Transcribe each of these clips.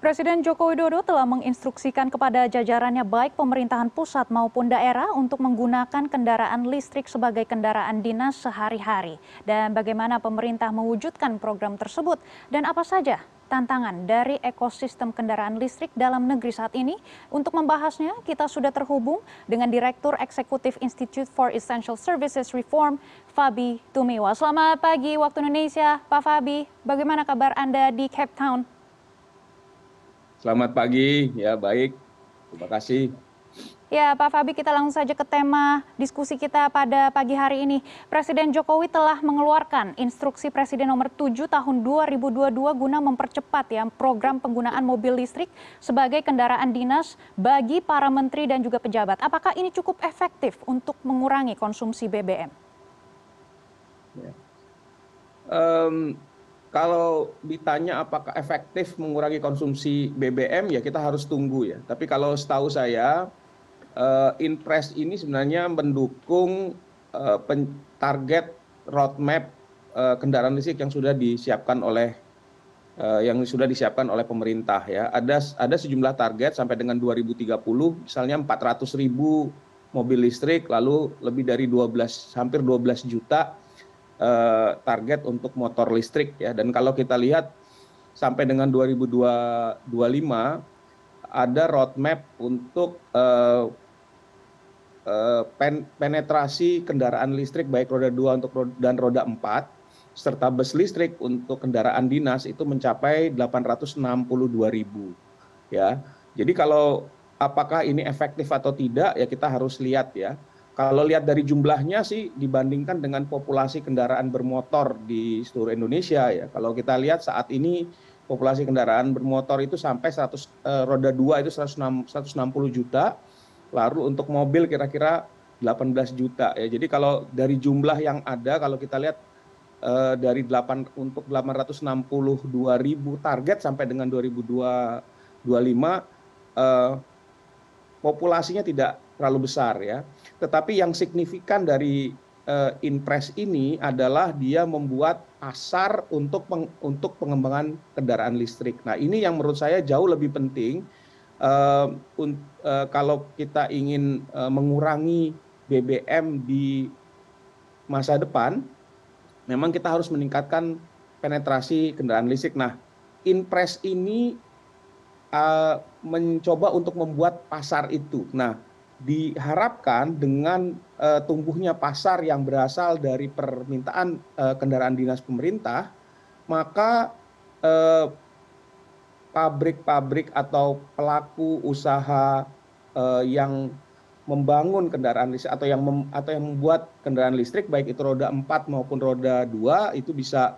Presiden Joko Widodo telah menginstruksikan kepada jajarannya baik pemerintahan pusat maupun daerah untuk menggunakan kendaraan listrik sebagai kendaraan dinas sehari-hari. Dan bagaimana pemerintah mewujudkan program tersebut dan apa saja tantangan dari ekosistem kendaraan listrik dalam negeri saat ini. Untuk membahasnya, kita sudah terhubung dengan Direktur Eksekutif Institute for Essential Services Reform, Fabi Tumiwa. Selamat pagi waktu Indonesia, Pak Fabi. Bagaimana kabar Anda di Cape Town? Selamat pagi, ya baik. Terima kasih. Ya, Pak Fabi, kita langsung saja ke tema diskusi kita pada pagi hari ini. Presiden Jokowi telah mengeluarkan instruksi Presiden nomor 7 tahun 2022 guna mempercepat ya program penggunaan mobil listrik sebagai kendaraan dinas bagi para menteri dan juga pejabat. Apakah ini cukup efektif untuk mengurangi konsumsi BBM? Ya. Um, kalau ditanya apakah efektif mengurangi konsumsi bbm ya kita harus tunggu ya. Tapi kalau setahu saya uh, inpres ini sebenarnya mendukung uh, target roadmap uh, kendaraan listrik yang sudah disiapkan oleh uh, yang sudah disiapkan oleh pemerintah ya. Ada ada sejumlah target sampai dengan 2030 misalnya 400 ribu mobil listrik lalu lebih dari 12 hampir 12 juta target untuk motor listrik ya. Dan kalau kita lihat sampai dengan 2025 ada roadmap untuk uh, pen, penetrasi kendaraan listrik baik roda 2 untuk dan roda 4 serta bus listrik untuk kendaraan dinas itu mencapai 862 ribu ya. Jadi kalau apakah ini efektif atau tidak ya kita harus lihat ya kalau lihat dari jumlahnya sih dibandingkan dengan populasi kendaraan bermotor di seluruh Indonesia ya. Kalau kita lihat saat ini populasi kendaraan bermotor itu sampai 100 eh, roda 2 itu 160 juta. Lalu untuk mobil kira-kira 18 juta ya. Jadi kalau dari jumlah yang ada kalau kita lihat eh, dari 8 untuk 862 ribu target sampai dengan 2025 eh, populasinya tidak terlalu besar ya. Tetapi yang signifikan dari uh, Inpres ini adalah dia membuat pasar untuk peng, untuk pengembangan kendaraan listrik. Nah, ini yang menurut saya jauh lebih penting uh, un, uh, kalau kita ingin uh, mengurangi BBM di masa depan, memang kita harus meningkatkan penetrasi kendaraan listrik. Nah, Inpres ini mencoba untuk membuat pasar itu. Nah, diharapkan dengan uh, tumbuhnya pasar yang berasal dari permintaan uh, kendaraan dinas pemerintah, maka pabrik-pabrik atau pelaku usaha yang membangun kendaraan listrik atau yang mem, atau yang membuat kendaraan listrik baik itu roda 4 maupun roda 2 itu bisa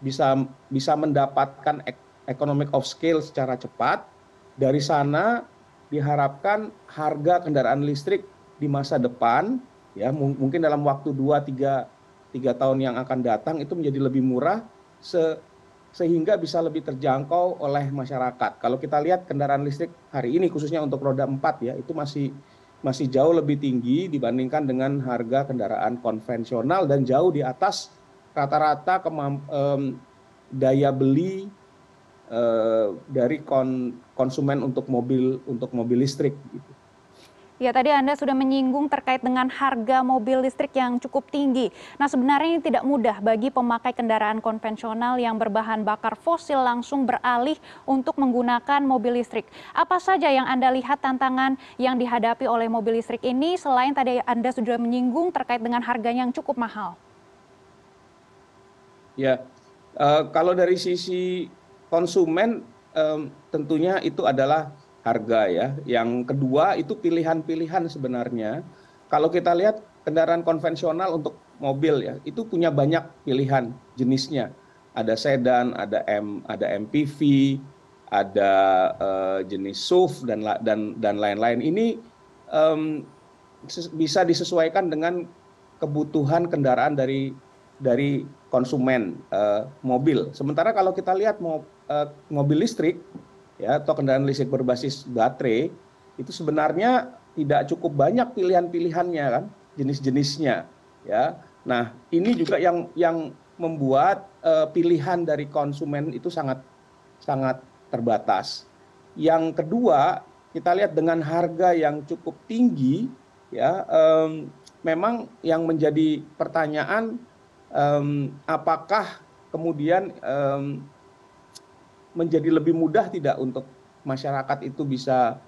bisa bisa mendapatkan economic of scale secara cepat. Dari sana diharapkan harga kendaraan listrik di masa depan ya mungkin dalam waktu dua tiga tiga tahun yang akan datang itu menjadi lebih murah se sehingga bisa lebih terjangkau oleh masyarakat. Kalau kita lihat kendaraan listrik hari ini khususnya untuk roda 4 ya itu masih masih jauh lebih tinggi dibandingkan dengan harga kendaraan konvensional dan jauh di atas rata-rata um, daya beli dari konsumen untuk mobil untuk mobil listrik. Gitu. Ya, tadi Anda sudah menyinggung terkait dengan harga mobil listrik yang cukup tinggi. Nah, sebenarnya ini tidak mudah bagi pemakai kendaraan konvensional yang berbahan bakar fosil langsung beralih untuk menggunakan mobil listrik. Apa saja yang Anda lihat tantangan yang dihadapi oleh mobil listrik ini selain tadi Anda sudah menyinggung terkait dengan harganya yang cukup mahal? Ya, uh, kalau dari sisi konsumen tentunya itu adalah harga ya. Yang kedua itu pilihan-pilihan sebenarnya. Kalau kita lihat kendaraan konvensional untuk mobil ya, itu punya banyak pilihan jenisnya. Ada sedan, ada M, ada MPV, ada uh, jenis SUV dan dan dan lain-lain. Ini um, bisa disesuaikan dengan kebutuhan kendaraan dari dari konsumen uh, mobil. Sementara kalau kita lihat mau mobil listrik ya atau kendaraan listrik berbasis baterai itu sebenarnya tidak cukup banyak pilihan-pilihannya kan jenis-jenisnya ya. Nah, ini juga yang yang membuat uh, pilihan dari konsumen itu sangat sangat terbatas. yang kedua kita lihat dengan harga yang cukup tinggi ya um, memang yang menjadi pertanyaan um, apakah kemudian um, menjadi lebih mudah tidak untuk masyarakat itu bisa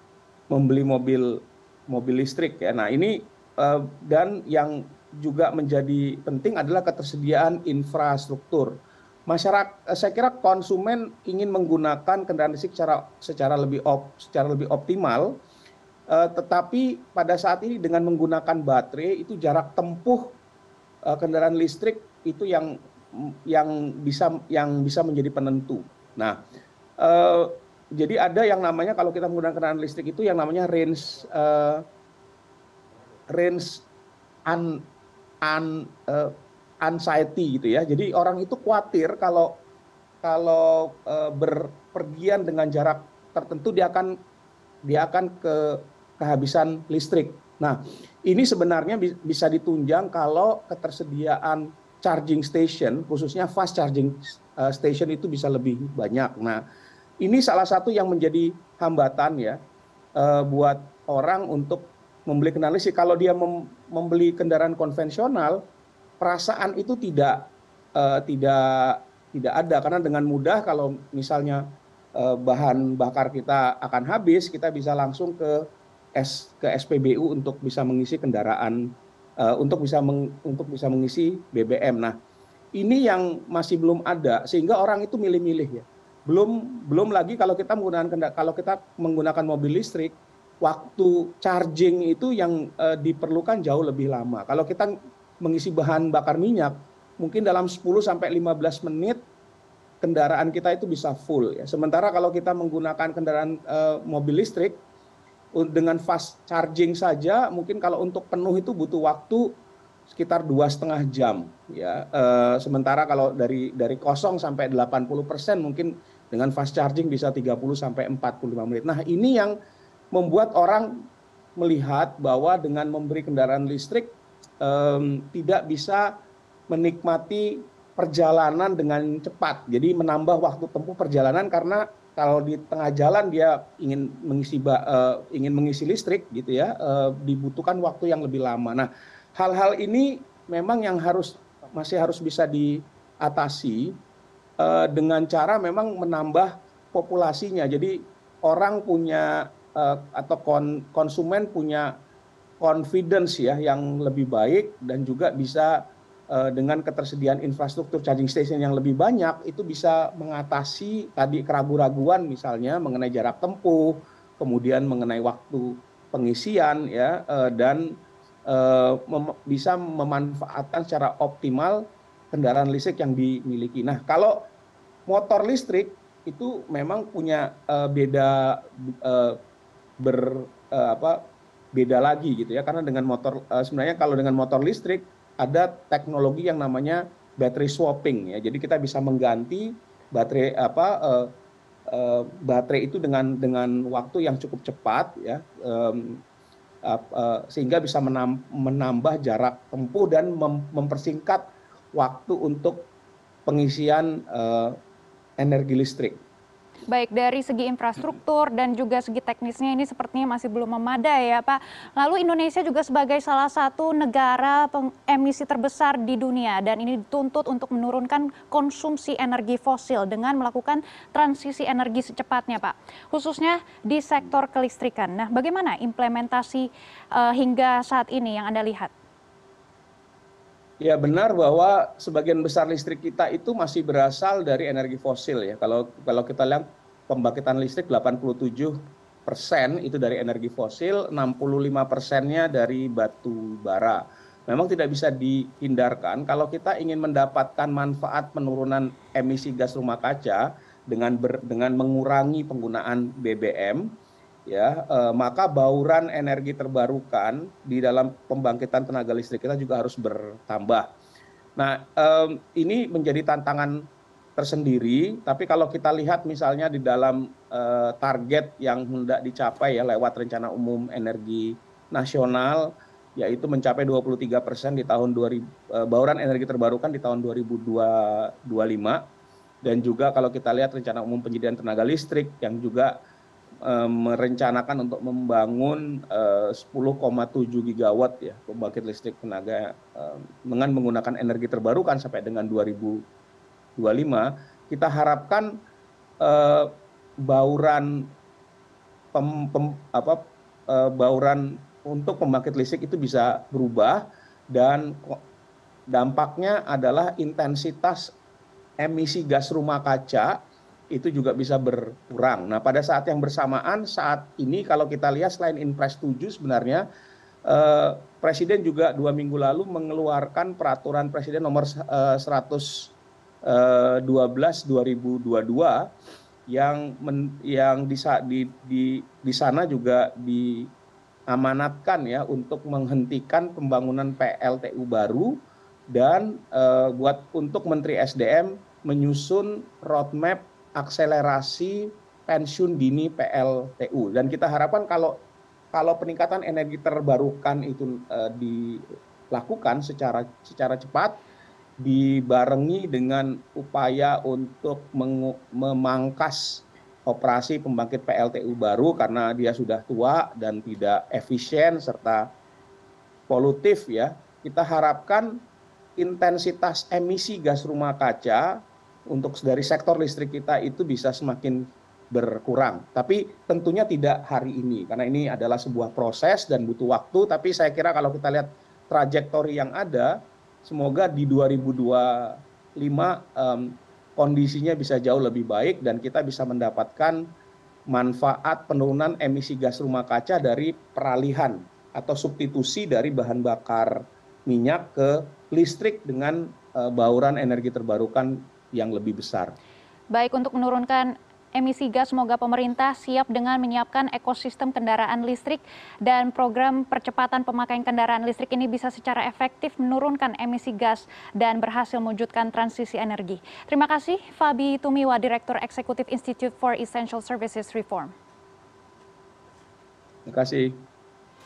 membeli mobil mobil listrik ya. Nah ini uh, dan yang juga menjadi penting adalah ketersediaan infrastruktur masyarakat saya kira konsumen ingin menggunakan kendaraan listrik secara secara lebih op, secara lebih optimal uh, tetapi pada saat ini dengan menggunakan baterai itu jarak tempuh uh, kendaraan listrik itu yang yang bisa yang bisa menjadi penentu. Nah, uh, jadi ada yang namanya kalau kita menggunakan kendaraan listrik itu yang namanya range un, uh, anxiety gitu ya. Jadi orang itu khawatir kalau kalau berpergian dengan jarak tertentu dia akan dia akan ke kehabisan listrik. Nah, ini sebenarnya bisa ditunjang kalau ketersediaan charging station, khususnya fast charging uh, station itu bisa lebih banyak. Nah, ini salah satu yang menjadi hambatan ya uh, buat orang untuk membeli kendaraan listrik. Kalau dia mem membeli kendaraan konvensional, perasaan itu tidak uh, tidak tidak ada karena dengan mudah kalau misalnya bahan bakar kita akan habis kita bisa langsung ke S, ke SPBU untuk bisa mengisi kendaraan untuk bisa untuk bisa mengisi BBM. Nah, ini yang masih belum ada sehingga orang itu milih-milih ya. Belum belum lagi kalau kita menggunakan kalau kita menggunakan mobil listrik waktu charging itu yang uh, diperlukan jauh lebih lama. Kalau kita mengisi bahan bakar minyak mungkin dalam 10 sampai 15 menit kendaraan kita itu bisa full ya. Sementara kalau kita menggunakan kendaraan uh, mobil listrik dengan fast charging saja mungkin kalau untuk penuh itu butuh waktu sekitar dua setengah jam ya. Uh, sementara kalau dari dari kosong sampai 80 persen mungkin dengan fast charging bisa 30 sampai 45 menit. Nah ini yang membuat orang melihat bahwa dengan memberi kendaraan listrik tidak bisa menikmati perjalanan dengan cepat. Jadi menambah waktu tempuh perjalanan karena kalau di tengah jalan dia ingin mengisi uh, ingin mengisi listrik gitu ya uh, dibutuhkan waktu yang lebih lama. Nah hal-hal ini memang yang harus masih harus bisa diatasi uh, dengan cara memang menambah populasinya. Jadi orang punya atau kon, konsumen punya confidence ya yang lebih baik dan juga bisa dengan ketersediaan infrastruktur charging station yang lebih banyak itu bisa mengatasi tadi keraguan-raguan misalnya mengenai jarak tempuh, kemudian mengenai waktu pengisian ya uh, dan mem bisa memanfaatkan secara optimal kendaraan listrik yang dimiliki. Nah, kalau motor listrik itu memang punya beda ber apa beda lagi gitu ya karena dengan motor sebenarnya kalau dengan motor listrik ada teknologi yang namanya battery swapping ya. Jadi kita bisa mengganti baterai apa uh, uh, baterai itu dengan dengan waktu yang cukup cepat ya um, uh, uh, sehingga bisa menam, menambah jarak tempuh dan mem, mempersingkat waktu untuk pengisian uh, energi listrik baik dari segi infrastruktur dan juga segi teknisnya ini sepertinya masih belum memadai ya Pak. Lalu Indonesia juga sebagai salah satu negara emisi terbesar di dunia dan ini dituntut untuk menurunkan konsumsi energi fosil dengan melakukan transisi energi secepatnya Pak. Khususnya di sektor kelistrikan. Nah bagaimana implementasi uh, hingga saat ini yang Anda lihat? Ya benar bahwa sebagian besar listrik kita itu masih berasal dari energi fosil ya. Kalau kalau kita lihat pembangkitan listrik 87 persen itu dari energi fosil 65 persennya dari batu bara. Memang tidak bisa dihindarkan kalau kita ingin mendapatkan manfaat penurunan emisi gas rumah kaca dengan ber, dengan mengurangi penggunaan BBM ya eh, maka bauran energi terbarukan di dalam pembangkitan tenaga listrik kita juga harus bertambah. Nah, ini menjadi tantangan tersendiri, tapi kalau kita lihat misalnya di dalam eh, target yang hendak dicapai ya lewat rencana umum energi nasional yaitu mencapai 23 persen di tahun 2000 eh, bauran energi terbarukan di tahun 2025 dan juga kalau kita lihat rencana umum penyediaan tenaga listrik yang juga merencanakan untuk membangun eh, 10,7 gigawatt ya pembangkit listrik tenaga eh, dengan menggunakan energi terbarukan sampai dengan 2025 kita harapkan eh, bauran pem, pem, apa, eh, bauran untuk pembangkit listrik itu bisa berubah dan dampaknya adalah intensitas emisi gas rumah kaca itu juga bisa berkurang. Nah, pada saat yang bersamaan saat ini kalau kita lihat selain Inpres 7 sebenarnya eh, Presiden juga dua minggu lalu mengeluarkan peraturan Presiden nomor eh, 112 2022 yang men, yang di, di, di, di sana juga diamanatkan ya untuk menghentikan pembangunan PLTU baru dan eh, buat untuk Menteri SDM menyusun roadmap akselerasi pensiun dini PLTU dan kita harapkan kalau kalau peningkatan energi terbarukan itu uh, dilakukan secara secara cepat dibarengi dengan upaya untuk memangkas operasi pembangkit PLTU baru karena dia sudah tua dan tidak efisien serta polutif ya. Kita harapkan intensitas emisi gas rumah kaca untuk dari sektor listrik kita itu bisa semakin berkurang. Tapi tentunya tidak hari ini, karena ini adalah sebuah proses dan butuh waktu. Tapi saya kira kalau kita lihat trajektori yang ada, semoga di 2025 um, kondisinya bisa jauh lebih baik dan kita bisa mendapatkan manfaat penurunan emisi gas rumah kaca dari peralihan atau substitusi dari bahan bakar minyak ke listrik dengan uh, bauran energi terbarukan yang lebih besar. Baik, untuk menurunkan emisi gas, semoga pemerintah siap dengan menyiapkan ekosistem kendaraan listrik dan program percepatan pemakaian kendaraan listrik ini bisa secara efektif menurunkan emisi gas dan berhasil mewujudkan transisi energi. Terima kasih, Fabi Tumiwa, Direktur Eksekutif Institute for Essential Services Reform. Terima kasih.